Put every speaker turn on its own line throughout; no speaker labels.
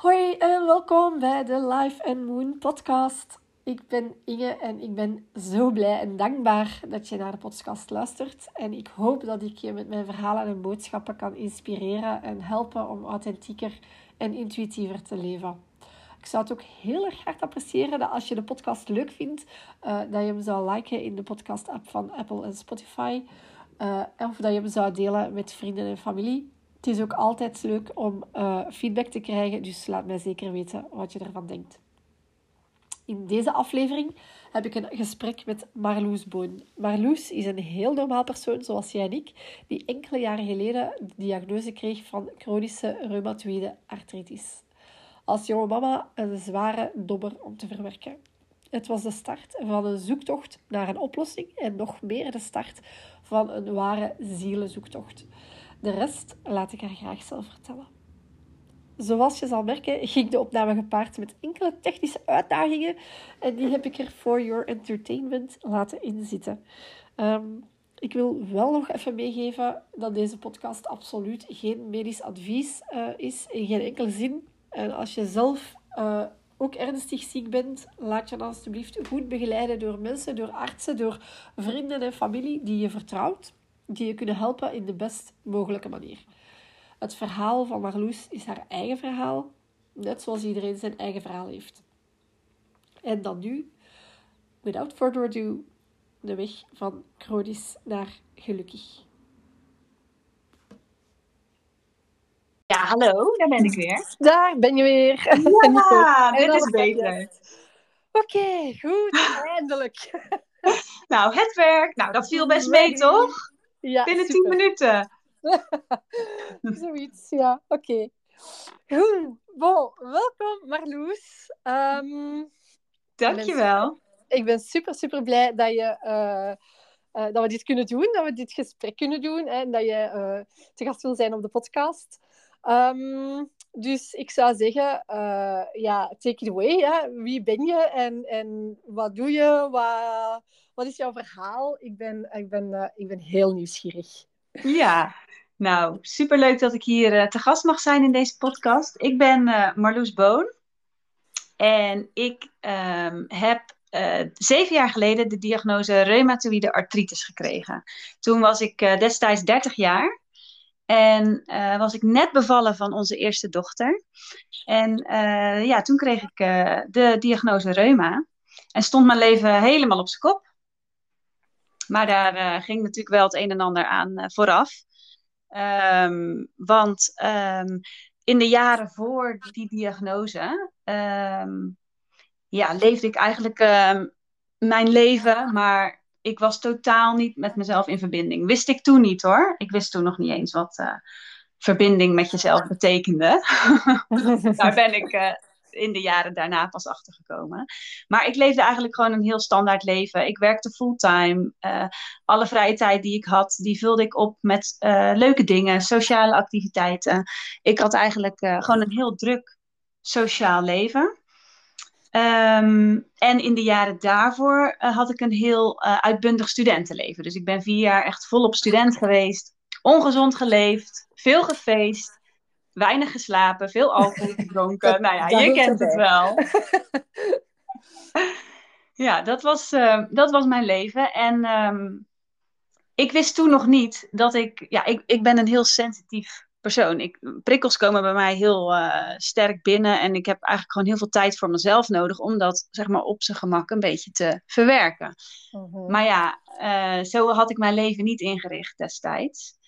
Hoi en welkom bij de Life and Moon podcast. Ik ben Inge en ik ben zo blij en dankbaar dat je naar de podcast luistert. En ik hoop dat ik je met mijn verhalen en boodschappen kan inspireren en helpen om authentieker en intuïtiever te leven. Ik zou het ook heel erg hard appreciëren dat als je de podcast leuk vindt, uh, dat je hem zou liken in de podcast-app van Apple en Spotify. Uh, of dat je hem zou delen met vrienden en familie. Het is ook altijd leuk om uh, feedback te krijgen, dus laat mij zeker weten wat je ervan denkt. In deze aflevering heb ik een gesprek met Marloes Boon. Marloes is een heel normaal persoon, zoals jij en ik, die enkele jaren geleden de diagnose kreeg van chronische reumatoïde artritis. Als jonge mama een zware dobber om te verwerken. Het was de start van een zoektocht naar een oplossing en nog meer de start van een ware zielenzoektocht. De rest laat ik haar graag zelf vertellen. Zoals je zal merken, ging de opname gepaard met enkele technische uitdagingen en die heb ik er for your entertainment laten inzitten. Um, ik wil wel nog even meegeven dat deze podcast absoluut geen medisch advies uh, is, in geen enkele zin. En als je zelf uh, ook ernstig ziek bent, laat je dan alsjeblieft goed begeleiden door mensen, door artsen, door vrienden en familie die je vertrouwt, die je kunnen helpen in de best mogelijke manier. Het verhaal van Marloes is haar eigen verhaal, net zoals iedereen zijn eigen verhaal heeft. En dan nu, without further ado, de weg van chronisch naar gelukkig.
Ja, hallo, daar ben ik weer.
Daar ben je weer.
Ja, dit is beter.
Oké, okay, goed, eindelijk.
nou, het werk. Nou, dat viel best mee, toch?
Ja,
Binnen tien minuten.
Zoiets, ja. Oké. Okay. Goed. Bon, welkom Marloes. Um,
Dankjewel.
Ik ben super, super blij dat, je, uh, uh, dat we dit kunnen doen, dat we dit gesprek kunnen doen en dat je uh, te gast wil zijn op de podcast. Um, dus ik zou zeggen, ja, take it away. Ja. Wie ben je en, en wat doe je? Wat, wat is jouw verhaal? Ik ben, ik ben, ik ben heel nieuwsgierig.
Ja, nou, superleuk dat ik hier uh, te gast mag zijn in deze podcast. Ik ben Marloes Boon en ik um, heb zeven jaar geleden de diagnose reumatoïde artritis gekregen. Toen was ik destijds 30 jaar en was ik net bevallen van onze eerste dochter. En ja, toen kreeg ik de diagnose reuma en stond mijn leven helemaal op zijn kop. Maar daar ging natuurlijk wel het een en ander aan vooraf. Um, want um, in de jaren voor die diagnose um, ja, leefde ik eigenlijk mijn leven, maar ik was totaal niet met mezelf in verbinding. Wist ik toen niet hoor. Ik wist toen nog niet eens wat uh, verbinding met jezelf betekende. Daar ben ik uh, in de jaren daarna pas achtergekomen. Maar ik leefde eigenlijk gewoon een heel standaard leven. Ik werkte fulltime. Uh, alle vrije tijd die ik had, die vulde ik op met leuke dingen, sociale activiteiten. Ik had eigenlijk gewoon een heel druk sociaal leven. Um, en in de jaren daarvoor had ik een heel uitbundig studentenleven. Dus ik ben vier jaar echt volop student geweest. Ongezond geleefd, veel gefeest weinig geslapen, veel alcohol gedronken. nou ja, je kent het wel. ja, dat was, uh, dat was mijn leven. En um, ik wist toen nog niet dat ik... Ja, ik, ik ben een heel sensitief persoon. Ik, prikkels komen bij mij heel uh, sterk binnen. En ik heb eigenlijk gewoon heel veel tijd voor mezelf nodig... om dat, zeg maar, op zijn gemak een beetje te verwerken. -huh. Maar ja, uh, zo had ik mijn leven niet ingericht destijds.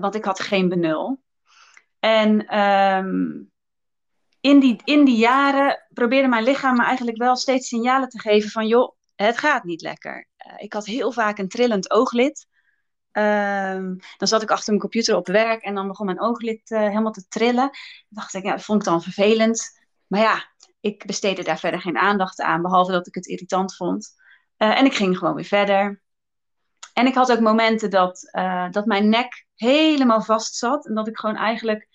want ik had geen benul. En um, in, die, in die jaren probeerde mijn lichaam me eigenlijk wel steeds signalen te geven van joh, het gaat niet lekker. Ik had heel vaak een trillend ooglid. Um, dan zat ik achter mijn computer op werk en dan begon mijn ooglid uh, helemaal te trillen. Dan dacht ik, ja, dat vond ik dan vervelend. Maar ja, ik besteedde daar verder geen aandacht aan, behalve dat ik het irritant vond. Uh, en ik ging gewoon weer verder. En ik had ook momenten dat, dat mijn nek helemaal vast zat en dat ik gewoon eigenlijk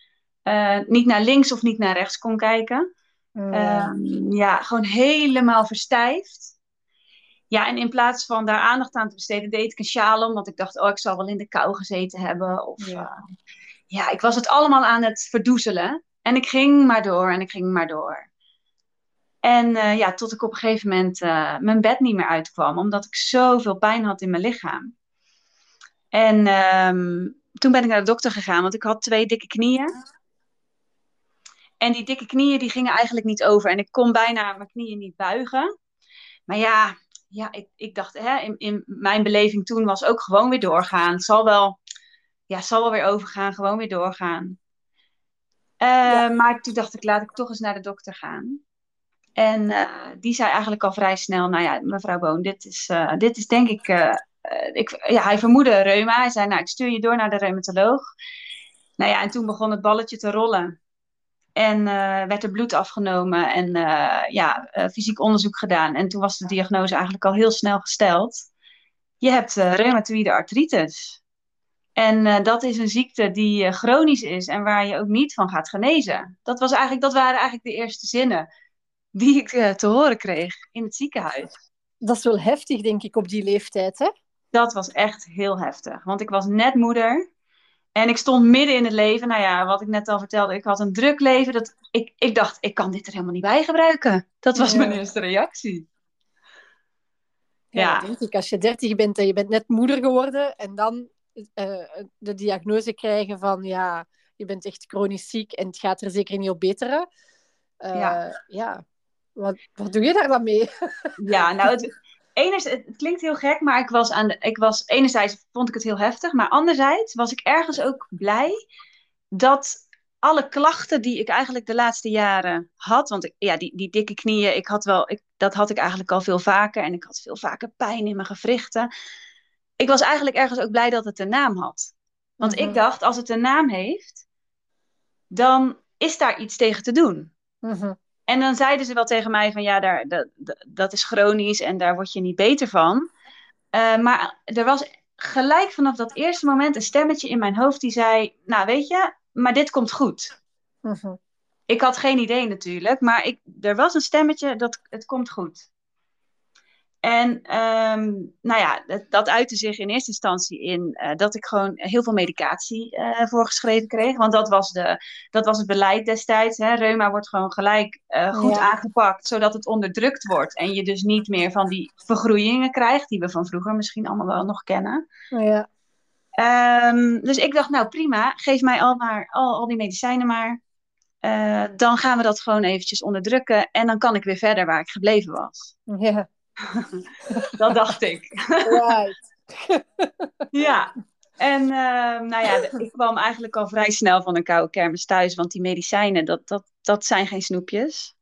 niet naar links of niet naar rechts kon kijken. Mm. Um, ja, gewoon helemaal verstijfd. Ja, en in plaats van daar aandacht aan te besteden, deed ik een sjaal om. Want ik dacht, oh, ik zal wel in de kou gezeten hebben. Of, ja. Uh, ja, ik was het allemaal aan het verdoezelen. En ik ging maar door en ik ging maar door. En uh, ja, tot ik op een gegeven moment uh, mijn bed niet meer uitkwam, omdat ik zoveel pijn had in mijn lichaam. En um, toen ben ik naar de dokter gegaan, want ik had twee dikke knieën. En die dikke knieën die gingen eigenlijk niet over. En ik kon bijna mijn knieën niet buigen. Maar ja, ja ik, ik dacht, hè, in, in mijn beleving toen was ook gewoon weer doorgaan. Het zal wel, ja, zal wel weer overgaan, gewoon weer doorgaan. Uh, Maar toen dacht ik, laat ik toch eens naar de dokter gaan. En uh, die zei eigenlijk al vrij snel, nou ja, mevrouw Boon, dit is, uh, dit is denk ik, ik ja, hij vermoedde reuma. Hij zei, nou, ik stuur je door naar de reumatoloog. Nou ja, en toen begon het balletje te rollen. En uh, werd er bloed afgenomen en uh, ja, uh, fysiek onderzoek gedaan. En toen was de diagnose eigenlijk al heel snel gesteld. Je hebt reumatoïde artritis. En dat is een ziekte die chronisch is en waar je ook niet van gaat genezen. Dat, was eigenlijk, dat waren eigenlijk de eerste zinnen die ik te horen kreeg in het ziekenhuis.
Dat is wel heftig, denk ik, op die leeftijd, hè?
Dat was echt heel heftig. Want ik was net moeder. En ik stond midden in het leven. Nou ja, wat ik net al vertelde, ik had een druk leven. Dat, ik, ik dacht, ik kan dit er helemaal niet bij gebruiken. Dat was mijn eerste reactie.
Ja, ja. denk ik. Als je dertig bent en je bent net moeder geworden en dan uh, de diagnose krijgen van ja, je bent echt chronisch ziek en het gaat er zeker niet op beteren. Uh, ja. ja. Wat, wat doe je daar dan mee?
Ja, nou, het, enerzijds, het klinkt heel gek, maar ik was, aan de, ik was enerzijds vond ik het heel heftig, maar anderzijds was ik ergens ook blij dat alle klachten die ik eigenlijk de laatste jaren had, want ik, ja, die, die dikke knieën, ik had wel, ik, dat had ik eigenlijk al veel vaker en ik had veel vaker pijn in mijn gewrichten. Ik was eigenlijk ergens ook blij dat het een naam had. Want ik mhm. dacht, als het een naam heeft, dan is daar iets tegen te doen. Uh en dan zeiden ze wel tegen mij van ja, daar, dat, dat is chronisch en daar word je niet beter van. Uh, maar er was gelijk vanaf dat eerste moment een stemmetje in mijn hoofd die zei, nou weet je, maar dit komt goed. Uh Ik had geen idee natuurlijk, maar ik, er was een stemmetje dat het komt goed. En um, nou ja, dat, dat uitte zich in eerste instantie in uh, dat ik gewoon heel veel medicatie uh, voorgeschreven kreeg. Want dat was, de, dat was het beleid destijds. Hè. Reuma wordt gewoon gelijk uh, goed ja. aangepakt, zodat het onderdrukt wordt. En je dus niet meer van die vergroeien krijgt, die we van vroeger misschien allemaal wel nog kennen.
Ja.
Um, dus ik dacht, nou prima, geef mij al, maar, al, al die medicijnen maar. dan gaan we dat gewoon eventjes onderdrukken. En dan kan ik weer verder waar ik gebleven was.
Ja.
Dat dacht ik.
Right.
ja. En uh, nou ja, ik kwam eigenlijk al vrij snel van een koude kermis thuis, want die medicijnen, dat, dat, dat zijn geen snoepjes.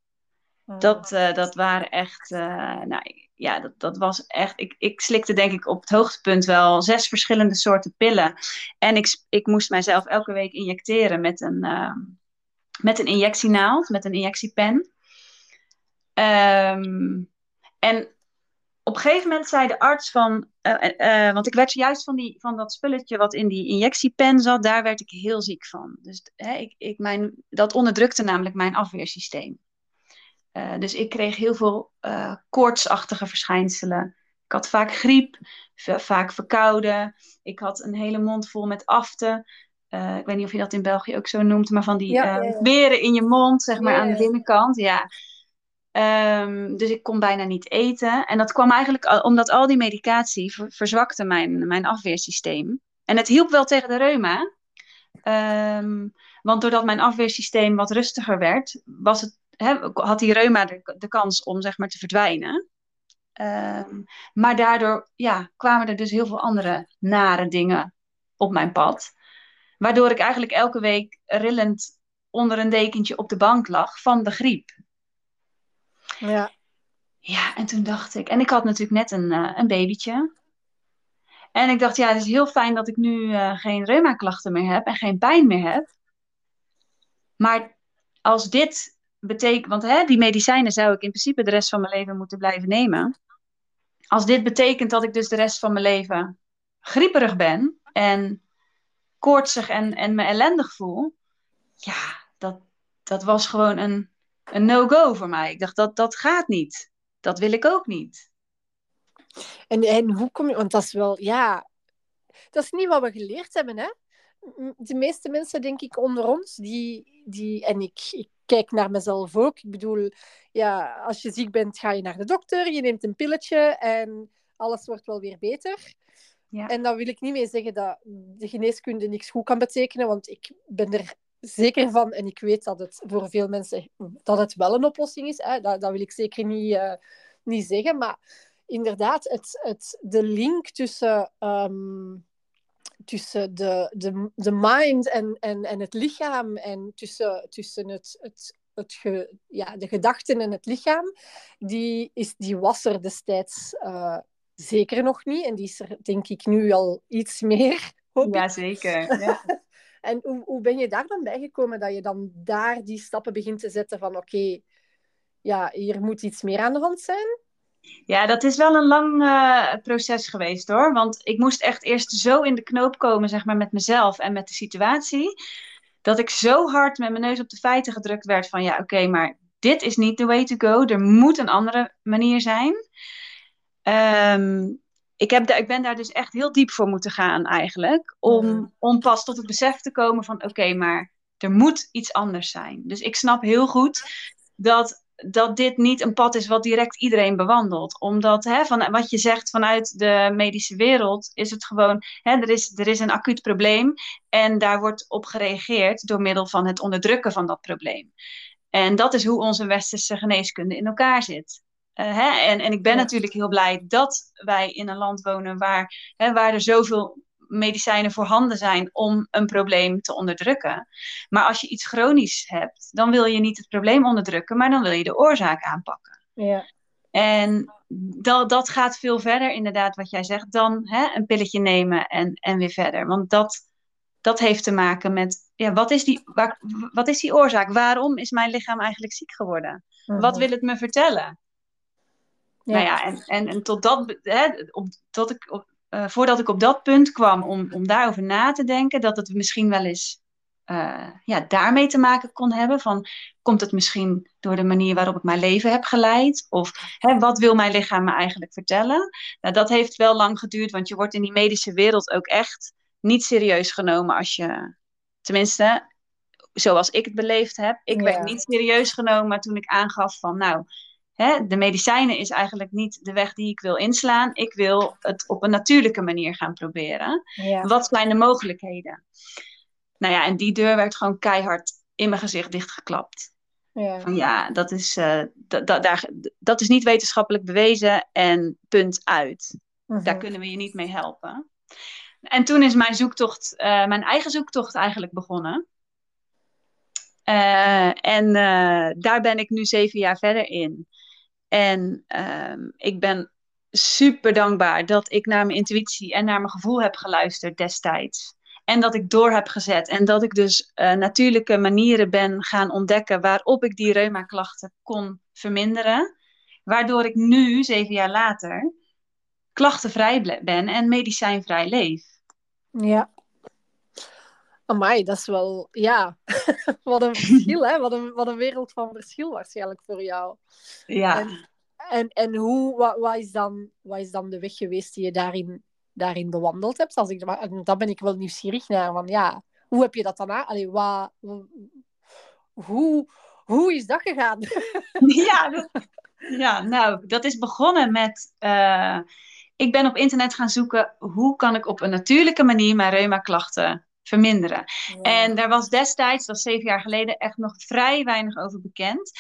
Oh. Dat, uh, dat waren echt, uh, nou ja, dat, dat was echt, ik, ik slikte denk ik op het hoogtepunt wel zes verschillende soorten pillen. En ik, ik moest mijzelf elke week injecteren met een, ehm, met een injectienaald, met een injectiepen. Um, en op een gegeven moment zei de arts van, uh, uh, want ik werd juist van, die, van dat spulletje wat in die injectiepen zat, daar werd ik heel ziek van. Dus hè, ik, ik mijn, dat onderdrukte namelijk mijn afweersysteem. Uh, dus ik kreeg heel veel koortsachtige verschijnselen. Ik had vaak griep, vaak verkouden. Ik had een hele mond vol met aften. ik weet niet of je dat in België ook zo noemt, maar van die ja, ja, ja. beren in je mond, zeg maar aan de binnenkant. Ja. Um, dus ik kon bijna niet eten. En dat kwam eigenlijk omdat al die medicatie ver verzwakte mijn, mijn afweersysteem. En het hielp wel tegen de reuma. Um, want doordat mijn afweersysteem wat rustiger werd, was het, he, had die reuma de, kans om zeg maar te verdwijnen. Um, maar daardoor ja, kwamen er dus heel veel andere nare dingen op mijn pad. Waardoor ik eigenlijk elke week rillend onder een dekentje op de bank lag van de griep.
Ja.
Ja, en toen dacht ik, en ik had natuurlijk net een, uh, een babytje. En ik dacht, ja, het is heel fijn dat ik nu uh, geen reumaklachten meer heb en geen pijn meer heb. Maar als dit betekent, want hè, die medicijnen zou ik in principe de rest van mijn leven moeten blijven nemen. Als dit betekent dat ik dus de rest van mijn leven grieperig ben en koortsig en, en me ellendig voel. Ja, dat, dat was gewoon een, een no-go voor mij. Ik dacht, dat, dat gaat niet. Dat wil ik ook niet.
En, en hoe kom je, want dat is wel, ja, dat is niet wat we geleerd hebben, hè? de meeste mensen, denk ik, onder ons, die, die en ik, ik kijk naar mezelf ook. Ik bedoel, ja, als je ziek bent, ga je naar de dokter, je neemt een pilletje en alles wordt wel weer beter. Ja. En dan wil ik niet mee zeggen dat de geneeskunde niks goed kan betekenen, want ik ben er zeker van en ik weet dat het voor veel mensen dat het wel een oplossing is. Hè. Dat, dat wil ik zeker niet, uh, niet zeggen. Maar inderdaad, het, het, de link tussen, um, tussen de, de, de mind en, en, en het lichaam en tussen, tussen het, het, ja, de gedachten en het lichaam, die, is, die was er destijds uh, zeker nog niet. En die is er denk ik nu al iets meer.
Jazeker. Ja.
En hoe, hoe ben je daar dan bijgekomen dat je dan daar die stappen begint te zetten van oké, ja, hier moet iets meer aan de hand zijn?
Ja, dat is wel een lang uh, proces geweest hoor. Want ik moest echt eerst zo in de knoop komen, zeg maar, met mezelf en met de situatie. Dat ik zo hard met mijn neus op de feiten gedrukt werd van ja, oké, maar dit is niet the way to go. Er moet een andere manier zijn. Um, ik, heb ik ben daar dus echt heel diep voor moeten gaan eigenlijk. Om, mm. om pas tot het besef te komen van oké, maar er moet iets anders zijn. Dus ik snap heel goed dat, dat dit niet een pad is wat direct iedereen bewandelt. Omdat hè, van, wat je zegt vanuit de medische wereld is het gewoon, hè, er, is, er is een acuut probleem en daar wordt op gereageerd door middel van het onderdrukken van dat probleem. En dat is hoe onze westerse geneeskunde in elkaar zit. Uh, hè? En, en ik ben natuurlijk heel blij dat wij in een land wonen waar, hè, waar er zoveel medicijnen voorhanden zijn om een probleem te onderdrukken. Maar als je iets chronisch hebt, dan wil je niet het probleem onderdrukken, maar dan wil je de oorzaak aanpakken.
Ja.
En dat, dat gaat veel verder, inderdaad, wat jij zegt, dan hè, een pilletje nemen en, en weer verder. Want dat, dat heeft te maken met, ja, wat, is die, waar, wat is die oorzaak? Waarom is mijn lichaam eigenlijk ziek geworden? Wat mhm. wil het me vertellen? Nou ja, en, en, en tot dat, hè, op, tot ik, op, uh, voordat ik op dat punt kwam om, om daarover na te denken, dat het misschien wel eens uh, ja, daarmee te maken kon hebben. Van, komt het misschien door de manier waarop ik mijn leven heb geleid? Of hè, wat wil mijn lichaam me eigenlijk vertellen? Nou, dat heeft wel lang geduurd, want je wordt in die medische wereld ook echt niet serieus genomen als je, tenminste, zoals ik het beleefd heb. Ik werd niet serieus genomen toen ik aangaf van, nou, hè, de medicijnen is eigenlijk niet de weg die ik wil inslaan. Ik wil het op een natuurlijke manier gaan proberen. Wat zijn de mogelijkheden? Nou ja, en die deur werd gewoon keihard in mijn gezicht dichtgeklapt. Ja, van, ja dat, is, uh, daar, dat is niet wetenschappelijk bewezen en punt uit. Mhm. Daar kunnen we je niet mee helpen. En toen is mijn zoektocht, uh, mijn eigen zoektocht eigenlijk begonnen. Uh, en daar ben ik nu zeven jaar verder in. En um, ik ben super dankbaar dat ik naar mijn intuïtie en naar mijn gevoel heb geluisterd destijds. En dat ik door heb gezet. En dat ik dus uh, natuurlijke manieren ben gaan ontdekken waarop ik die reumaklachten kon verminderen. Waardoor ik nu, zeven jaar later, klachtenvrij ben en medicijnvrij leef.
Ja. Amai, dat is wel... Ja, wat een verschil, hè? Wat een, wat een wereld van verschil waarschijnlijk voor jou.
Ja.
En, en, en hoe, wat, wat, is dan, wat is dan de weg geweest die je daarin, daarin bewandeld hebt? Als ik, daar ben ik wel nieuwsgierig naar. Van, ja, hoe heb je dat dan aan? Allee, wat, hoe, hoe is dat gegaan?
ja, ja, nou, dat is begonnen met... Uh, ik ben op internet gaan zoeken... hoe kan ik op een natuurlijke manier mijn reuma-klachten verminderen. En daar was destijds, dat is zeven jaar geleden, echt nog vrij weinig over bekend.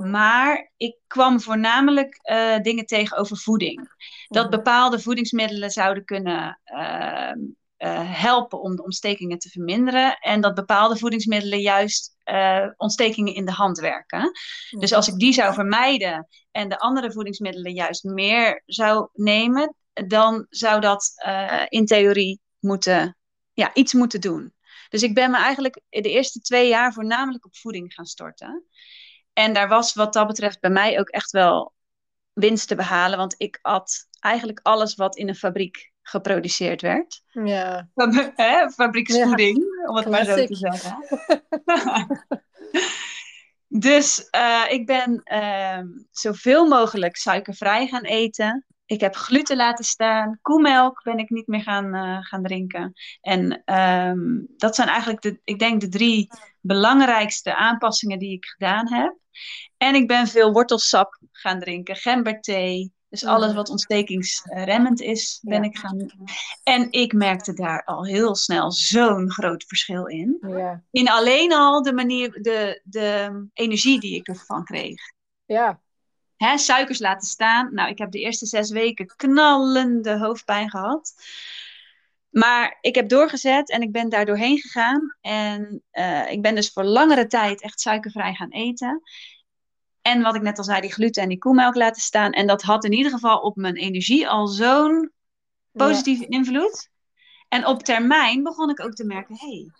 Maar ik kwam voornamelijk uh, dingen tegen over voeding. Dat bepaalde voedingsmiddelen zouden kunnen uh, uh, helpen om de ontstekingen te verminderen. En dat bepaalde voedingsmiddelen juist ontstekingen in de hand werken. Dus als ik die zou vermijden en de andere voedingsmiddelen juist meer zou nemen, dan zou dat in theorie moeten ja, iets moeten doen. Dus ik ben me eigenlijk de eerste twee jaar voornamelijk op voeding gaan storten. En daar was wat dat betreft bij mij ook echt wel winst te behalen. Want ik at eigenlijk alles wat in een fabriek geproduceerd werd.
Ja.
Hè? Fabrieksvoeding, om het maar zo te zeggen. dus uh, ik ben uh, zoveel mogelijk suikervrij gaan eten. Ik heb gluten laten staan. Koemelk ben ik niet meer gaan, eh, gaan drinken. En ehm, dat zijn eigenlijk, de, ik denk, de drie belangrijkste aanpassingen die ik gedaan heb. En ik ben veel wortelsap gaan drinken, gemberthee. Dus alles wat ontstekingsremmend is, ben ik gaan. En ik merkte daar al heel snel zo'n groot verschil in.
Ja.
In alleen al de manier, de, de energie die ik ervan kreeg.
Ja.
Hè, suikers laten staan. Nou, ik heb de eerste zes weken knallende hoofdpijn gehad. Maar ik heb doorgezet en ik ben daar doorheen gegaan. En uh, ik ben dus voor langere tijd echt suikervrij gaan eten. En wat ik net al zei, die gluten en die koemelk laten staan. En dat had in ieder geval op mijn energie al zo'n positieve ja. invloed. En op termijn begon ik ook te merken: hé, hey,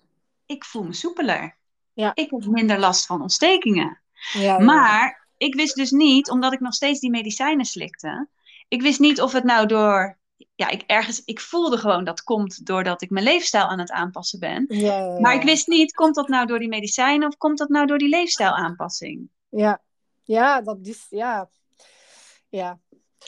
ik voel me soepeler.
Ja.
Ik heb minder last van ontstekingen.
Ja,
maar ik wist dus niet, omdat ik nog steeds die medicijnen slikte, ik wist niet of het nou door. Ja, ik, ergens, ik voelde gewoon dat komt doordat ik mijn leefstijl aan het aanpassen ben.
Ja,
Maar ik wist niet, komt dat nou door die medicijnen of komt dat nou door die leefstijlaanpassing?
Ja, ja dat is, ja. ja.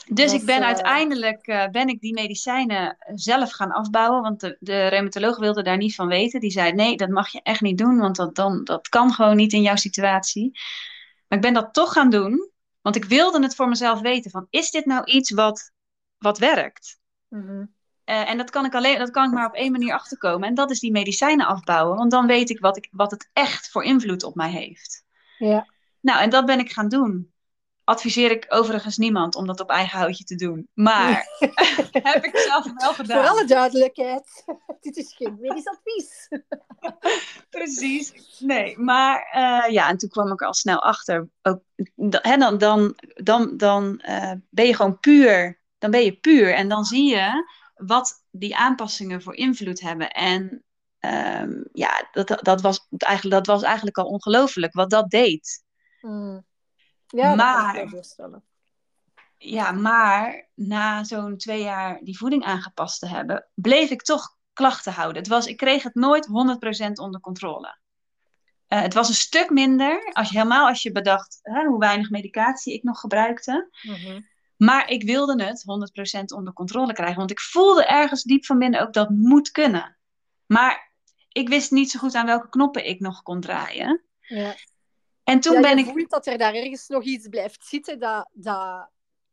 Dus
Dat,
ik ben
uh...
uiteindelijk uh, ben ik die medicijnen zelf gaan afbouwen, want de, de reumatoloog wilde daar niet van weten. Die zei, nee, dat mag je echt niet doen, want dat, dan, dat kan gewoon niet in jouw situatie. Maar ik ben dat toch gaan doen, want ik wilde het voor mezelf weten. Van, is dit nou iets wat, wat werkt?
Mm -hmm.
uh, en dat kan, ik alleen, dat kan ik maar op één manier achterkomen. En dat is die medicijnen afbouwen. Want dan weet ik wat, ik, wat het echt voor invloed op mij heeft.
Ja.
Nou, en dat ben ik gaan doen. Adviseer ik overigens niemand om dat op eigen houtje te doen. Maar heb ik zelf wel gedaan.
Voor alle duidelijkheid. Dit is geen medisch advies.
Precies. Nee, maar uh, ja, en toen kwam ik er al snel achter. Ook, hè, dan dan, dan, dan uh, ben je gewoon puur. Dan ben je puur. En dan zie je wat die aanpassingen voor invloed hebben. En um, ja, dat, dat, was eigenlijk, dat was eigenlijk al ongelooflijk wat dat deed.
Mm. Ja,
maar,
dat kan voorstellen.
Ja, maar na zo'n twee jaar die voeding aangepast te hebben, bleef ik toch klachten houden. Het was, ik kreeg het nooit 100% onder controle. Uh, het was een stuk minder, als je, helemaal als je bedacht hè, hoe weinig medicatie ik nog gebruikte.
Mm -hmm.
Maar ik wilde het 100% onder controle krijgen, want ik voelde ergens diep van binnen ook dat moet kunnen. Maar ik wist niet zo goed aan welke knoppen ik nog kon draaien.
Ja.
En toen
ja,
ben ik.
voelt dat er daar ergens nog iets blijft zitten dat, dat,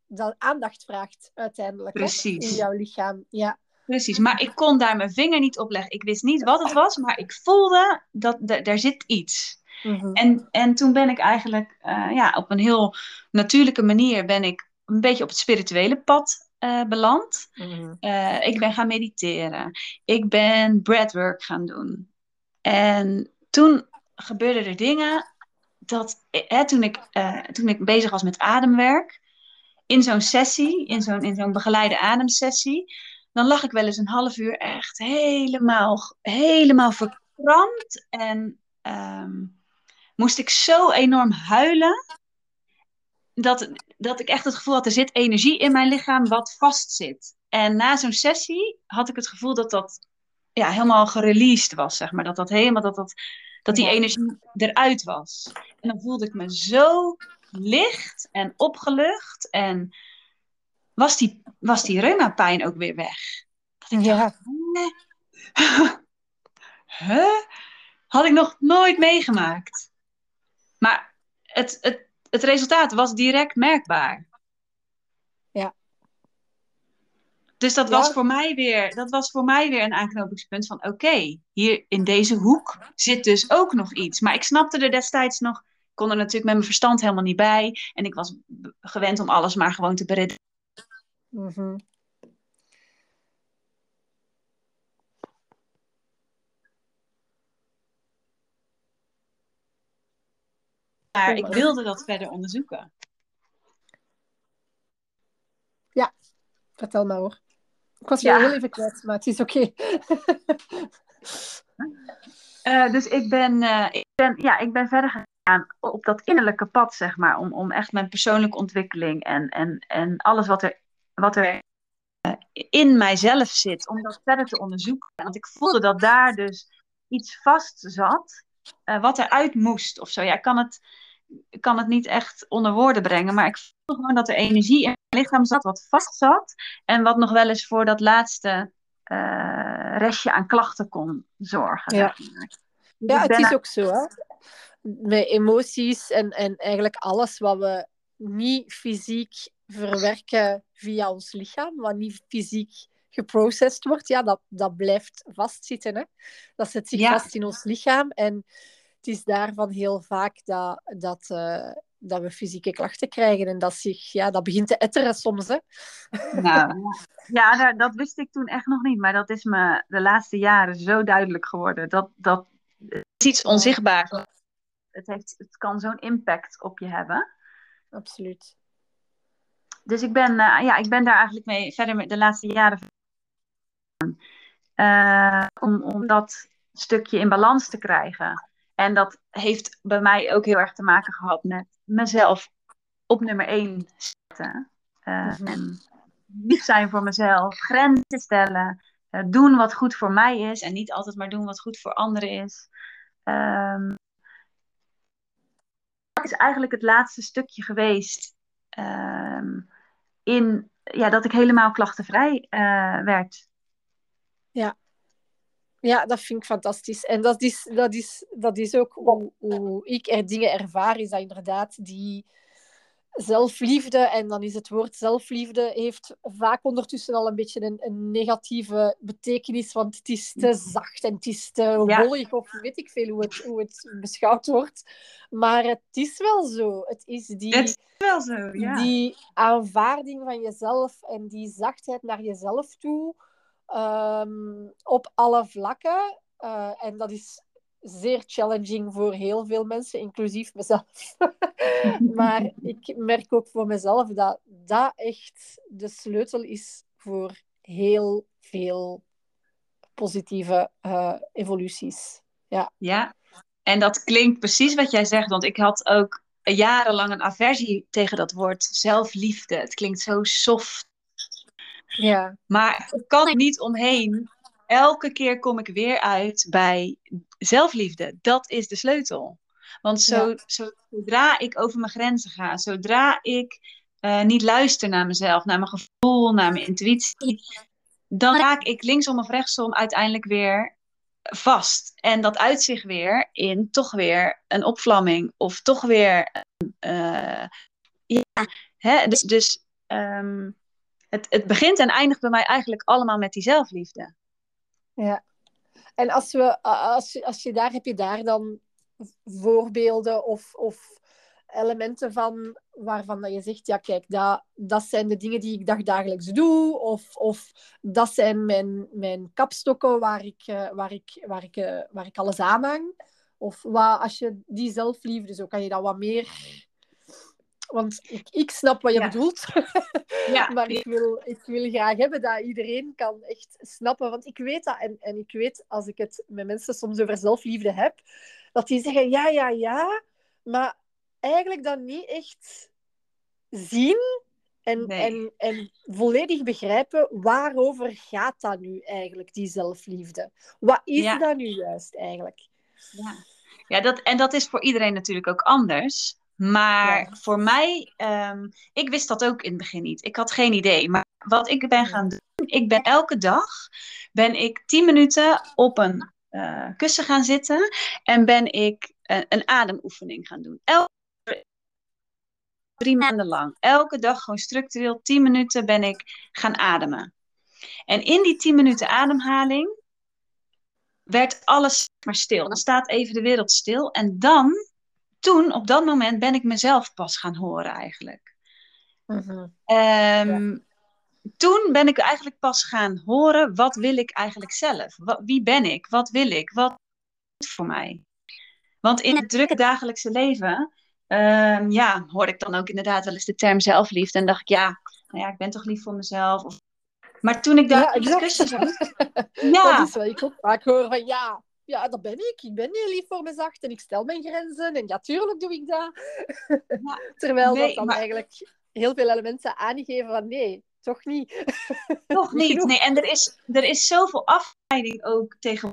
dat aandacht vraagt uiteindelijk.
Precies.
Hè? In jouw lichaam. Ja.
Precies, maar ik kon daar mijn vinger niet op leggen. Ik wist niet wat het was, maar ik voelde dat er zit iets.
Mm -hmm.
En, en toen ben ik eigenlijk uh, ja, op een heel natuurlijke manier ben ik een beetje op het spirituele pad uh, beland.
Mm -hmm.
uh, ik ben gaan mediteren. Ik ben breathwork gaan doen. En toen gebeurden er dingen dat hè, toen, ik, uh, toen ik bezig was met ademwerk, in zo'n sessie, in zo'n, in zo'n begeleide ademsessie, dan lag ik wel eens een half uur echt helemaal, helemaal verkrampt en um, moest ik zo enorm huilen. Dat, dat ik echt het gevoel had, er zit energie in mijn lichaam wat vastzit. En na zo'n sessie had ik het gevoel dat dat ja, helemaal gereleased was, zeg maar. Dat dat helemaal, dat dat, dat die energie eruit was. En dan voelde ik me zo licht en opgelucht. En was die, was die reumapijn ook weer weg. Dat ik
ja.
dacht, huh? Had ik nog nooit meegemaakt. Maar het, het, het resultaat was direct merkbaar.
Ja.
Dus dat,
Ja.
was voor mij weer, dat was voor mij weer een aanknopingspunt van... oké, hier in deze hoek zit dus ook nog iets. Maar ik snapte er destijds nog... Ik kon er natuurlijk met mijn verstand helemaal niet bij. En ik was gewend om alles maar gewoon te beredeneren.
Mhm.
Maar ik wilde dat verder onderzoeken.
Vertel maar hoor. Ik was
Ja.
heel even kwijt, maar het is oké.
Eh, dus ik ben, eh, ik, ben, ja, ik ben verder gegaan op dat innerlijke pad, zeg maar. Om, om echt mijn persoonlijke ontwikkeling en, en, en alles wat er, wat er eh, in mijzelf zit, om dat verder te onderzoeken. Want ik voelde dat daar dus iets vast zat, eh, wat eruit moest of zo. Ja, ik kan het. Kan het niet echt onder woorden brengen. Maar ik voelde gewoon dat er energie in mijn lichaam zat, wat vast zat. En wat nog wel eens voor dat laatste uh, restje aan klachten kon zorgen.
Ja, ja het is ook zo. Hè? Met emoties en, en eigenlijk alles wat we niet fysiek verwerken via ons lichaam, wat niet fysiek geprocessed wordt, ja, dat, dat blijft vastzitten. Hè? Dat zit zich vast in ons lichaam. En het is daarvan heel vaak dat, dat, uh, dat we fysieke klachten krijgen. En dat, zich, ja, dat begint te etteren soms. Hè?
Nou, ja, dat wist ik toen echt nog niet. Maar dat is me de laatste jaren zo duidelijk geworden. Dat, dat het is iets onzichtbaars. Het, heeft, het kan zo'n impact op je hebben.
Absoluut.
Dus ik ben, uh, ja, ik ben daar eigenlijk mee verder met de laatste jaren. Uh, om, om dat stukje in balans te krijgen. En dat heeft bij mij ook heel erg te maken gehad met mezelf op nummer één zetten. Uh, En lief zijn voor mezelf, grenzen stellen, uh, doen wat goed voor mij is en niet altijd maar doen wat goed voor anderen is. Um, dat is eigenlijk het laatste stukje geweest um, in ja, dat ik helemaal klachtenvrij uh, werd.
Ja. Ja, dat vind ik fantastisch. En dat is, dat is, dat is ook hoe, hoe ik er dingen ervaar, is dat inderdaad die zelfliefde, en dan is het woord zelfliefde, heeft vaak ondertussen al een beetje een, een negatieve betekenis, want het is te zacht en het is te wollig, of weet ik veel hoe het, hoe het beschouwd wordt. Maar het is wel zo. Het is die,
het is wel zo, ja.
die aanvaarding van jezelf en die zachtheid naar jezelf toe um, op alle vlakken. Uh, en dat is zeer challenging voor heel veel mensen, inclusief mezelf. maar ik merk ook voor mezelf dat dat echt de sleutel is voor heel veel positieve uh, evoluties. Ja.
ja, en dat klinkt precies wat jij zegt, want ik had ook jarenlang een aversie tegen dat woord zelfliefde. Het klinkt zo soft.
Ja.
Maar ik kan niet omheen. Elke keer kom ik weer uit bij zelfliefde. Dat is de sleutel. Want zo, zodra ik over mijn grenzen ga, zodra ik uh, niet luister naar mezelf, naar mijn gevoel, naar mijn intuïtie, dan raak ik linksom of rechtsom uiteindelijk weer vast. En dat uitzicht weer in toch weer een opvlamming of toch weer. Uh, ja, hè? dus, dus um, het, het begint en eindigt bij mij eigenlijk allemaal met die zelfliefde.
Ja. En als, we, als, als je daar, heb je daar dan voorbeelden of, of elementen van waarvan dat je zegt, ja kijk, dat, dat zijn de dingen die ik dagdagelijks doe, of, of dat zijn mijn, mijn kapstokken waar ik, eh, waar, ik, waar, ik, eh, waar ik alles aanhang. Of wat, als je die zelfliefde, zo kan je dat wat meer want ik, ik snap wat je bedoelt. Ja. maar ik wil, ik wil graag hebben dat iedereen kan echt snappen. Want ik weet dat. En, en ik weet, als ik het met mensen soms over zelfliefde heb, dat die zeggen ja, ja, ja. Maar eigenlijk dan niet echt zien en, en, en volledig begrijpen waarover gaat dat nu eigenlijk, die zelfliefde. Wat is dat nu juist eigenlijk?
Ja, ja dat, en dat is voor iedereen natuurlijk ook anders. Maar voor mij, um, ik wist dat ook in het begin niet. Ik had geen idee. Maar wat ik ben gaan doen, ik ben elke dag ben ik tien minuten op een uh, kussen gaan zitten en ben ik uh, een ademoefening gaan doen. Elke drie maanden lang. Elke dag gewoon structureel tien minuten ben ik gaan ademen. En in die tien minuten ademhaling werd alles maar stil. Dan staat even de wereld stil en dan toen, op dat moment, ben ik mezelf pas gaan horen eigenlijk.
Mhm.
Ehm, toen ben ik eigenlijk pas gaan horen, wat wil ik eigenlijk zelf? Wat, wie ben ik? Wat wil ik? Wat is voor mij? Want in het drukke dagelijkse leven, um, ja, hoorde ik dan ook inderdaad wel eens de term zelfliefde. En dacht ik, ja, nou ja, ik ben toch lief voor mezelf. Of... Maar toen ik daar
ja, discussie zag... ja, dat is ik ook vaak van, ja, ja, dat ben ik. Ik ben heel lief voor mezelf en ik stel mijn grenzen. En ja, tuurlijk doe ik dat. Terwijl dat dan eigenlijk heel veel elementen aangeven van nee, toch niet.
Toch niet. Nee, en er is, er is zoveel afleiding ook tegen.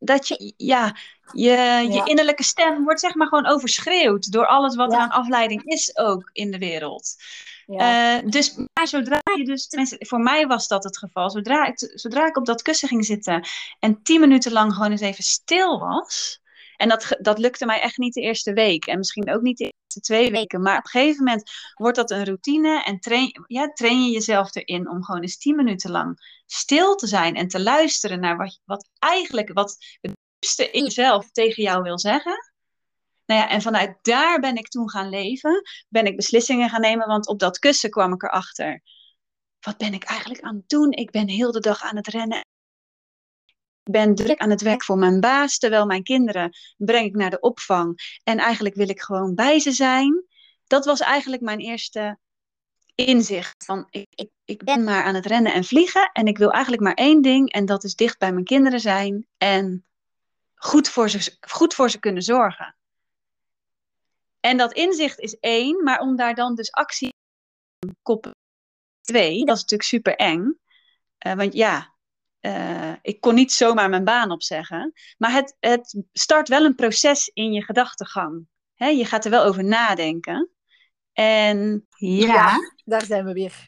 Dat je, ja, je, je innerlijke stem wordt zeg maar gewoon overschreeuwd door alles wat er aan afleiding is ook in de wereld. Ja. Uh, dus maar zodra je dus, voor mij was dat het geval, zodra ik, zodra ik op dat kussen ging zitten en tien minuten lang gewoon eens even stil was, en dat, dat lukte mij echt niet de eerste week en misschien ook niet de twee weken, maar op een gegeven moment wordt dat een routine en train, ja, train je jezelf erin om gewoon eens tien minuten lang stil te zijn en te luisteren naar wat, wat eigenlijk, wat het diepste in jezelf tegen jou wil zeggen. Nou ja, en vanuit daar ben ik toen gaan leven, ben ik beslissingen gaan nemen, want op dat kussen kwam ik erachter. Wat ben ik eigenlijk aan het doen? Ik ben heel de dag aan het rennen. Ik ben druk aan het werk voor mijn baas, terwijl mijn kinderen breng ik naar de opvang. En eigenlijk wil ik gewoon bij ze zijn. Dat was eigenlijk mijn eerste inzicht. Van ik, ik, ik ben maar aan het rennen en vliegen. En ik wil eigenlijk maar één ding. En dat is dicht bij mijn kinderen zijn. En goed voor ze, goed voor ze kunnen zorgen. En dat inzicht is één, maar om daar dan dus actie koppelen twee, dat is natuurlijk super eng. Uh, want ja, uh, ik kon niet zomaar mijn baan opzeggen. Maar het, het start wel een proces in je gedachtegang. Hè, je gaat er wel over nadenken. En ja. ja
daar zijn we weer.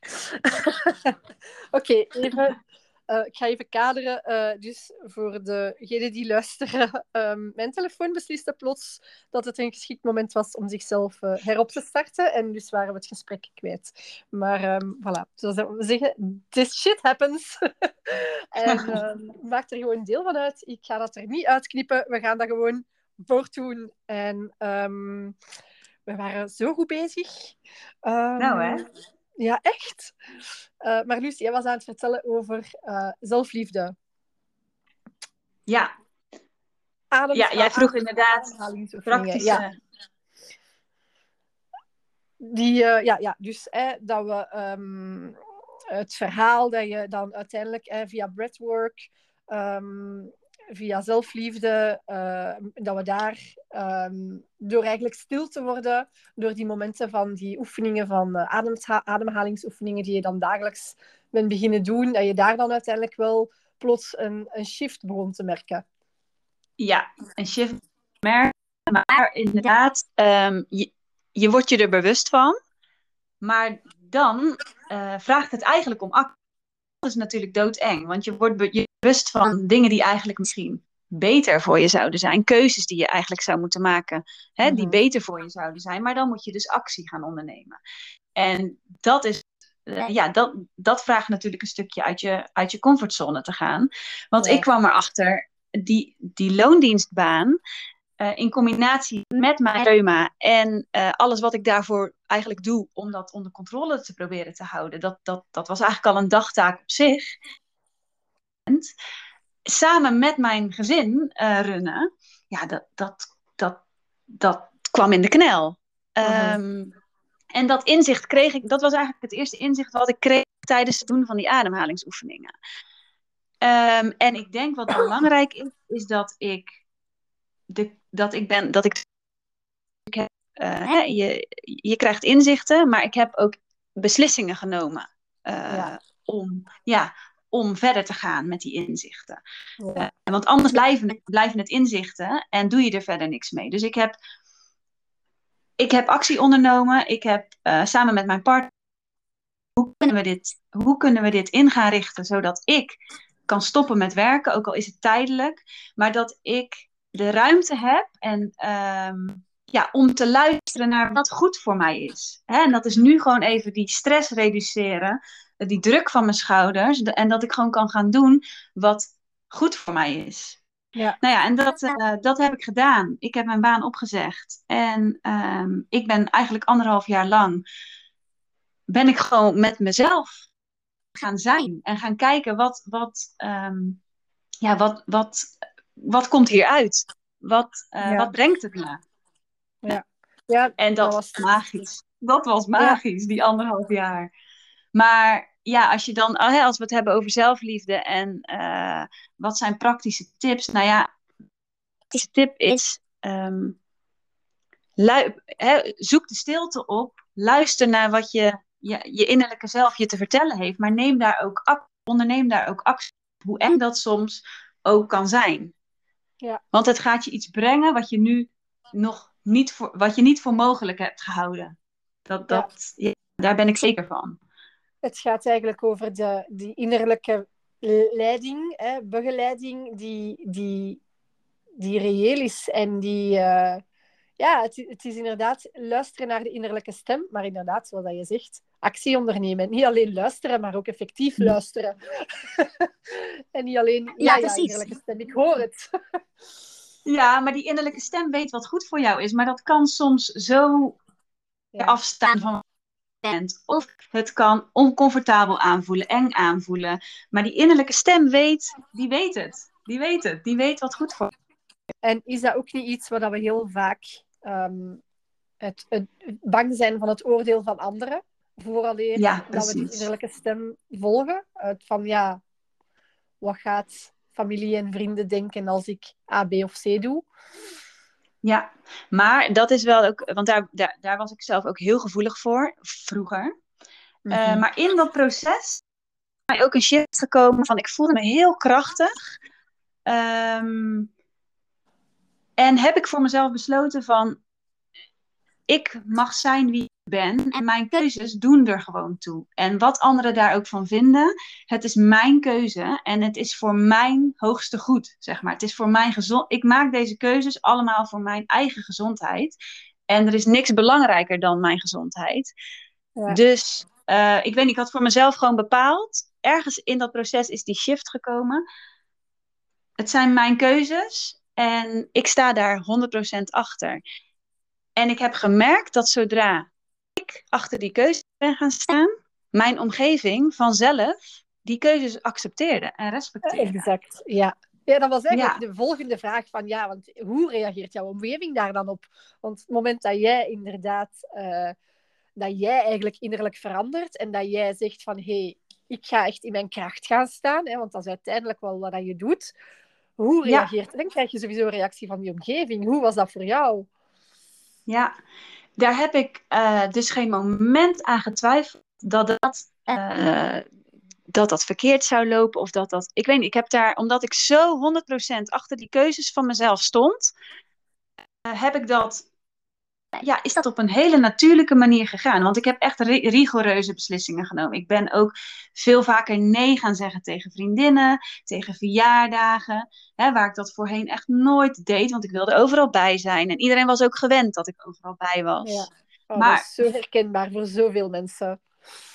Oké, even uh, ik ga even kaderen. Uh, dus voor degenen die luisteren, um, mijn telefoon besliste plots dat het een geschikt moment was om zichzelf uh, herop te starten. En dus waren we het gesprek kwijt. Maar um, voilà, zoals we zeggen, this shit happens. en um, maak er gewoon deel van uit. Ik ga dat er niet uitknippen. We gaan dat gewoon voortdoen. En we waren zo goed bezig.
nou hè?
Ja, echt. Uh, maar Lucie, jij was aan het vertellen over uh, zelfliefde.
Ja. Adem, ja, jij vroeg inderdaad praktische... Ja.
Die, uh, ja, ja, dus dat we um, het verhaal dat je dan uiteindelijk via breathwork um, via zelfliefde, uh, dat we daar um, door eigenlijk stil te worden, door die momenten van die oefeningen van uh, ademhalingsoefeningen die je dan dagelijks bent beginnen doen, dat je daar dan uiteindelijk wel plots een, een shift begon te merken.
Ja, een shift merken, maar inderdaad, um, je, je wordt je er bewust van, maar dan uh, vraagt het eigenlijk om actie dat is natuurlijk doodeng. Want je wordt je bewust van dingen die eigenlijk misschien beter voor je zouden zijn. Keuzes die je eigenlijk zou moeten maken, hè, die mhm. beter voor je zouden zijn. Maar dan moet je dus actie gaan ondernemen. En dat is. Eh, ja, dat, dat vraagt natuurlijk een stukje uit je, uit je comfortzone te gaan. Want ik kwam erachter, die, die loondienstbaan, uh, in combinatie met mijn reuma en uh, alles wat ik daarvoor eigenlijk doe om dat onder controle te proberen te houden, dat, dat, dat was eigenlijk al een dagtaak op zich. Samen met mijn gezin uh, runnen, ja, dat, dat, dat, dat kwam in de knel. -huh. Um, en dat inzicht kreeg ik, dat was eigenlijk het eerste inzicht wat ik kreeg tijdens het doen van die ademhalingsoefeningen. Um, en ik denk wat belangrijk is, is dat ik de, dat ik ben, dat ik, ik heb, uh, je, je krijgt inzichten, maar ik heb ook beslissingen genomen uh, ja. om, ja, om verder te gaan met die inzichten. Ja. Uh, want anders blijven, blijven het inzichten en doe je er verder niks mee. Dus ik heb, ik heb actie ondernomen. Ik heb samen met mijn partner hoe kunnen, we dit, hoe kunnen we dit in gaan richten zodat ik kan stoppen met werken, ook al is het tijdelijk, maar dat ik de ruimte heb en, um, ja, om te luisteren naar wat goed voor mij is. Hè? En dat is nu gewoon even die stress reduceren, die druk van mijn schouders. En dat ik gewoon kan gaan doen wat goed voor mij is. Ja. Nou ja, en dat, uh, dat heb ik gedaan. Ik heb mijn baan opgezegd. En um, ik ben eigenlijk anderhalf jaar lang ben ik gewoon met mezelf gaan zijn. En gaan kijken wat, wat, um, ja, wat, wat wat komt hieruit? Wat, uh, wat brengt het me?
Ja. ja
en dat, was magisch. Dat was magisch, die anderhalf jaar. Maar ja, als je dan, oh, als we het hebben over zelfliefde en uh, wat zijn praktische tips? Nou ja, de tip is: um, he, zoek de stilte op, luister naar wat je, je, je innerlijke zelf je te vertellen heeft, maar neem daar ook onderneem daar ook actie. Hoe eng dat soms ook kan zijn.
Ja.
Want het gaat je iets brengen wat je nu nog niet voor, wat je niet voor mogelijk hebt gehouden. Dat, dat, ja. daar ben ik zeker van.
Het gaat eigenlijk over de, die innerlijke leiding, hè, begeleiding, die, die, die reëel is en die. Uh, ja, het, het, is inderdaad luisteren naar de innerlijke stem, maar inderdaad, zoals je zegt, actie ondernemen. Niet alleen luisteren, maar ook effectief luisteren. en niet alleen, ja, ja, ja innerlijke stem, ik hoor het.
ja, maar die innerlijke stem weet wat goed voor jou is, maar dat kan soms zo ja. afstaan van of het kan oncomfortabel aanvoelen, eng aanvoelen. Maar die innerlijke stem weet, die weet het. Die weet het. Die weet wat goed voor
En is dat ook niet iets waar we heel vaak um, het, het, bang zijn van het oordeel van anderen? Vooraleer ja, dat we die innerlijke stem volgen. Van ja, wat gaat familie en vrienden denken als ik A, B of C doe?
Ja, maar dat is wel ook, want daar, daar, daar was ik zelf ook heel gevoelig voor, vroeger. Eh, mhm. maar in dat proces is mij ook een shift gekomen van ik voelde me heel krachtig. Um, en heb ik voor mezelf besloten van ik mag zijn wie ben en mijn keuzes doen er gewoon toe. En wat anderen daar ook van vinden, het is mijn keuze en het is voor mijn hoogste goed, zeg maar. Het is voor mijn gezond. Ik maak deze keuzes allemaal voor mijn eigen gezondheid. En er is niks belangrijker dan mijn gezondheid. Ja. Dus uh, ik weet niet, ik had voor mezelf gewoon bepaald. Ergens in dat proces is die shift gekomen. Het zijn mijn keuzes en ik sta daar 100% achter. En ik heb gemerkt dat zodra ik achter die keuze ben gaan staan, mijn omgeving vanzelf die keuzes accepteerde en respecteerde.
Exact, ja. Ja, dat was eigenlijk de volgende vraag van ja, want hoe reageert jouw omgeving daar dan op? Want het moment dat jij inderdaad, uh, dat jij eigenlijk innerlijk verandert en dat jij zegt van hé, hey, ik ga echt in mijn kracht gaan staan, hè, want dat is uiteindelijk wel wat je doet. Hoe reageert? Ja. Dan krijg je sowieso een reactie van die omgeving. Hoe was dat voor jou?
Ja, daar heb ik uh, dus geen moment aan getwijfeld dat dat, uh, dat dat verkeerd zou lopen. Of dat dat. Ik weet niet, ik heb daar, omdat ik zo 100% achter die keuzes van mezelf stond, uh, heb ik dat ja, is dat op een hele natuurlijke manier gegaan. Want ik heb echt rigoureuze beslissingen genomen. Ik ben ook veel vaker nee gaan zeggen tegen vriendinnen, tegen verjaardagen. Hè, waar ik dat voorheen echt nooit deed, want ik wilde overal bij zijn. En iedereen was ook gewend dat ik overal bij was. Ja.
Oh, maar, dat is zo herkenbaar voor zoveel mensen.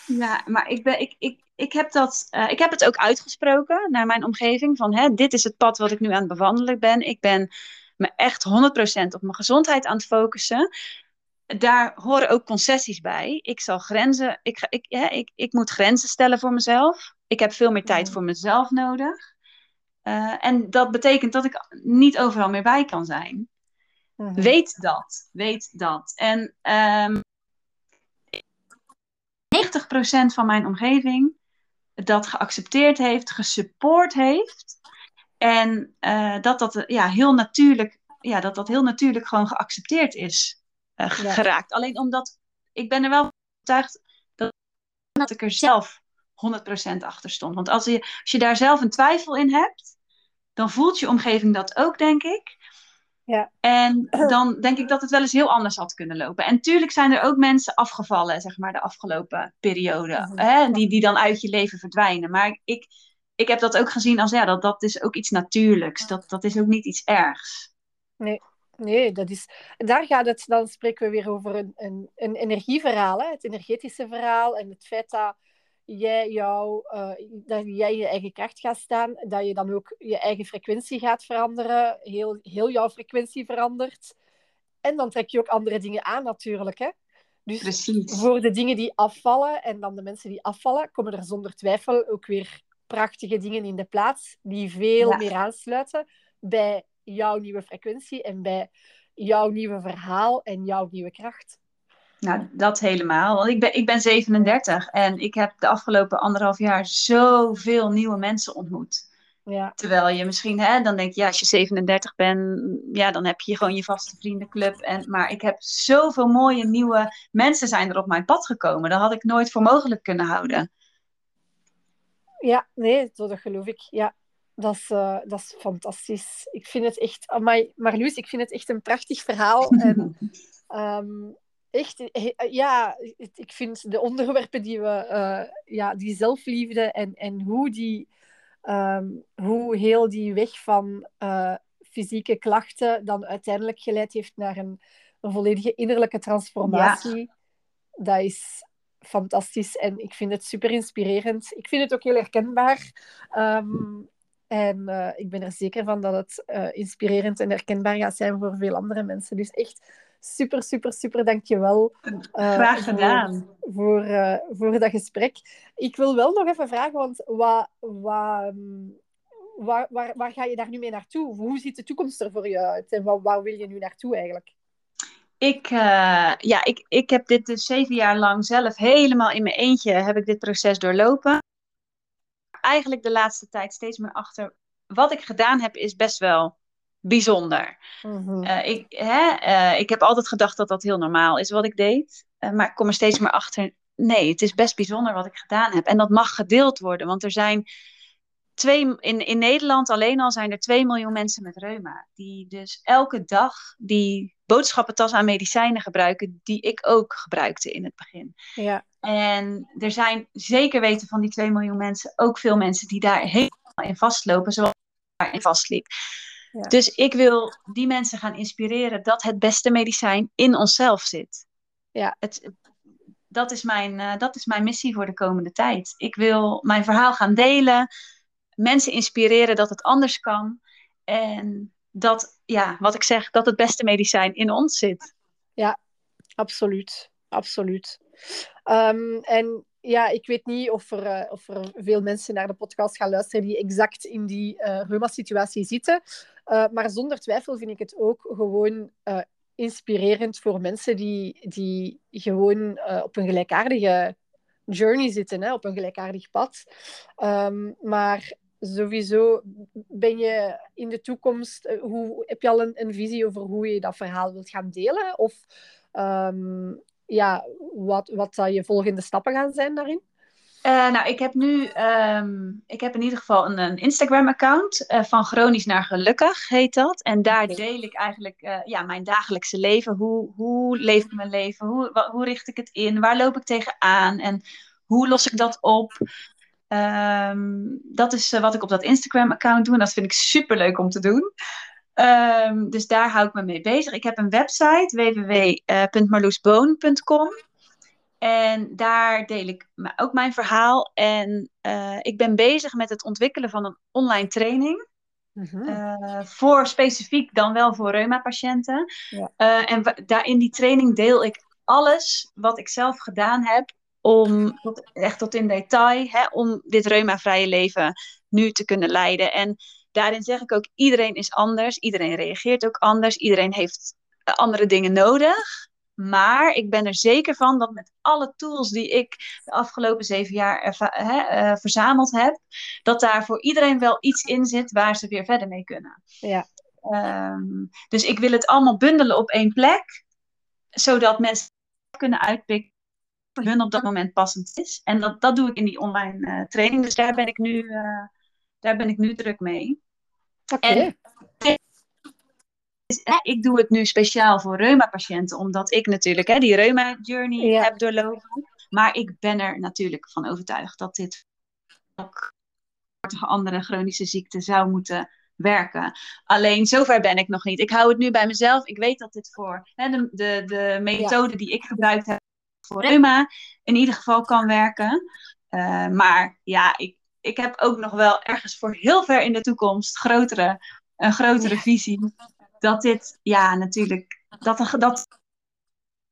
Ja, maar ik, ben, ik, ik, ik, heb dat, uh, ik heb het ook uitgesproken naar mijn omgeving. Van hè, dit is het pad wat ik nu aan het bewandelen ben. Ik ben me echt 100% op mijn gezondheid aan het focussen. Daar horen ook concessies bij. Ik zal grenzen, ik, ik, ja, ik, ik moet grenzen stellen voor mezelf. Ik heb veel meer tijd voor mezelf nodig. Uh, en dat betekent dat ik niet overal meer bij kan zijn. Mm -hmm. Weet dat. Weet dat. En um, ehm, 90% van mijn omgeving dat geaccepteerd heeft, gesupport heeft. En uh, dat dat ja, heel natuurlijk, ja, dat dat heel natuurlijk gewoon geaccepteerd is uh, geraakt. Alleen omdat ik ben er wel overtuigd dat, dat ik er zelf 100% achter stond. Want als je, als je daar zelf een twijfel in hebt, dan voelt je omgeving dat ook, denk ik.
Ja.
En dan denk ik dat het wel eens heel anders had kunnen lopen. En tuurlijk zijn er ook mensen afgevallen, zeg maar, de afgelopen periode. Mm -hmm. hè, die, die dan uit je leven verdwijnen. Maar ik, ik heb dat ook gezien als, ja, dat, dat is ook iets natuurlijks. Dat, dat is ook niet iets ergs.
Nee, nee, dat is... Daar gaat het, dan spreken we weer over een, een, een energieverhaal, hè? het energetische verhaal en het feit dat jij, jou, uh, dat jij je eigen kracht gaat staan, dat je dan ook je eigen frequentie gaat veranderen, heel, heel jouw frequentie verandert. En dan trek je ook andere dingen aan natuurlijk. Hè? Dus
Precies.
voor de dingen die afvallen en dan de mensen die afvallen, komen er zonder twijfel ook weer prachtige dingen in de plaats die veel ja. meer aansluiten bij jouw nieuwe frequentie en bij jouw nieuwe verhaal en jouw nieuwe kracht.
Nou, dat helemaal. Want ik ben, ik ben 37 en ik heb de afgelopen anderhalf jaar zoveel nieuwe mensen ontmoet.
Ja.
Terwijl je misschien, hè, dan denk je, ja, als je 37 bent, ja, dan heb je gewoon je vaste vriendenclub. En, maar ik heb zoveel mooie nieuwe mensen zijn er op mijn pad gekomen. Dat had ik nooit voor mogelijk kunnen houden.
Ja, nee, dat geloof ik. Ja. dat is, uh, dat is fantastisch. Ik vind het echt... Amai, Marloes, ik vind het echt een prachtig verhaal. En um, echt... Ja, ik vind de onderwerpen die we... Uh, ja, die zelfliefde en, en hoe die... Um, hoe heel die weg van uh, fysieke klachten dan uiteindelijk geleid heeft naar een, een volledige innerlijke transformatie. Ja. Dat is fantastisch en ik vind het super inspirerend. Ik vind het ook heel herkenbaar. Um, en uh, ik ben er zeker van dat het uh, inspirerend en herkenbaar gaat zijn voor veel andere mensen. Dus echt super, super, super dankjewel.
Uh, Graag gedaan.
Voor, voor, voor, dat gesprek. Ik wil wel nog even vragen, want wat, wat, waar, waar, waar ga je daar nu mee naartoe? Hoe ziet de toekomst er voor je uit? En waar, waar wil je nu naartoe eigenlijk?
Ik, ja, ik, ik heb dit dus zeven jaar lang zelf helemaal in mijn eentje heb ik dit proces doorlopen eigenlijk de laatste tijd steeds meer achter. Wat ik gedaan heb, is best wel bijzonder. Mm ik, hè, uh, ik heb altijd gedacht dat dat heel normaal is wat ik deed. Maar ik kom er steeds meer achter. Nee, het is best bijzonder wat ik gedaan heb. En dat mag gedeeld worden. Want er zijn twee, in, in Nederland alleen al zijn er 2 miljoen mensen met reuma. Die dus elke dag die boodschappentas aan medicijnen gebruiken. Die ik ook gebruikte in het begin.
Ja.
En er zijn zeker weten van die 2 miljoen mensen ook veel mensen die daar helemaal in vastlopen, zoals ik daarin vastliep. Ja. Dus ik wil die mensen gaan inspireren dat het beste medicijn in onszelf zit.
Ja.
Het, dat, is mijn, uh, dat is mijn missie voor de komende tijd. Ik wil mijn verhaal gaan delen, mensen inspireren dat het anders kan. En dat, ja, wat ik zeg, dat het beste medicijn in ons zit.
Ja, absoluut. Absoluut. Um, en ja, ik weet niet of er, uh, of er veel mensen naar de podcast gaan luisteren die exact in die uh, reuma-situatie zitten. Uh, maar zonder twijfel vind ik het ook gewoon inspirerend voor mensen die, die gewoon op een gelijkaardige journey zitten, hè, op een gelijkaardig pad. Um, maar sowieso ben je in de toekomst, hoe, heb je al een, een visie over hoe je dat verhaal wilt gaan delen? Of um, ja, wat, wat zou je volgende stappen gaan zijn daarin?
Uh, nou, ik heb nu, um, ik heb in ieder geval een, een Instagram-account uh, van Chronisch naar Gelukkig heet dat. En daar deel ik eigenlijk uh, ja, mijn dagelijkse leven. Hoe, hoe leef ik mijn leven? Hoe, hoe richt ik het in? Waar loop ik tegenaan? En hoe los ik dat op? Um, dat is wat ik op dat Instagram-account doe. En dat vind ik super leuk om te doen. Um, dus daar hou ik me mee bezig. Ik heb een website www.marloesboon.com. En daar deel ik ook mijn verhaal. En uh, ik ben bezig met het ontwikkelen van een online training. Uh, voor specifiek dan wel voor reuma-patiënten. Ja. En daar in die training deel ik alles wat ik zelf gedaan heb. Om tot, echt tot in detail, hè, om dit reuma-vrije leven nu te kunnen leiden. En daarin zeg ik ook, iedereen is anders, iedereen reageert ook anders, iedereen heeft eh, andere dingen nodig. Maar ik ben er zeker van dat met alle tools die ik de afgelopen zeven jaar uh, verzameld heb, dat daar voor iedereen wel iets in zit waar ze weer verder mee kunnen.
Ja.
Um, dus ik wil het allemaal bundelen op één plek, zodat mensen kunnen uitpikken voor hun op dat moment passend is. En dat, dat doe ik in die online uh, training. Dus daar ben ik nu, uh, daar ben ik nu druk mee.
Okay. En
ik doe het nu speciaal voor reuma-patiënten, omdat ik natuurlijk hè, die reuma-journey ja. heb doorlopen. Maar ik ben er natuurlijk van overtuigd dat dit ook voor andere chronische ziekten zou moeten werken. Alleen zover ben ik nog niet. Ik hou het nu bij mezelf. Ik weet dat dit voor hè, de, de, de methode ja. die ik gebruikt heb voor reuma in ieder geval kan werken. Uh, maar ja, ik, ik heb ook nog wel ergens voor heel ver in de toekomst grotere, een grotere ja. visie. Dat dit, ja, natuurlijk, dat, dat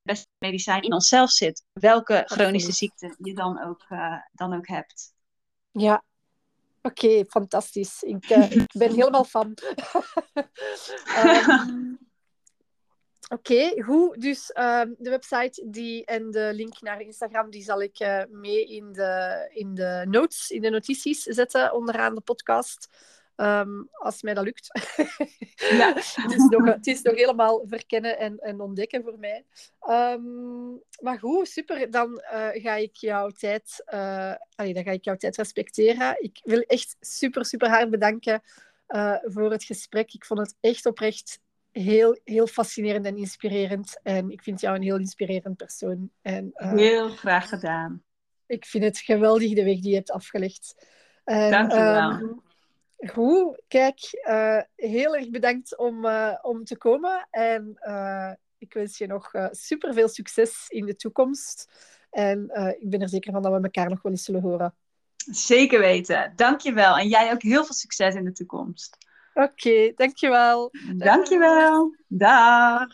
beste medicijn in onszelf zit. Welke chronische ziekte je dan ook, uh, dan ook hebt.
Ja, oké, okay, fantastisch. Ik, uh, ik ben helemaal fan. um, Oké, okay, goed. Dus uh, de website die, en de link naar Instagram die zal ik uh, mee in de, in de notes, in de notities zetten onderaan de podcast. Ehm, als mij dat lukt. Ja. het, is nog, het is nog helemaal verkennen en, en ontdekken voor mij. Ehm, maar goed, super. Dan uh, ga ik jouw tijd, uh, dan ga ik jouw tijd respecteren. Ik wil echt super, super hard bedanken voor het gesprek. Ik vond het echt oprecht heel, heel fascinerend en inspirerend. En ik vind jou een heel inspirerend persoon. En,
heel graag gedaan.
Ik vind het geweldig de weg die je hebt afgelegd.
En, Dank je wel. Um,
Goed, kijk, uh, heel erg bedankt om, uh, om te komen. En ik wens je nog super veel succes in de toekomst. En ik ben er zeker van dat we elkaar nog wel eens zullen horen.
Zeker weten. Dankjewel. En jij ook heel veel succes in de toekomst.
Oké, dankjewel.
Dankjewel. Dag.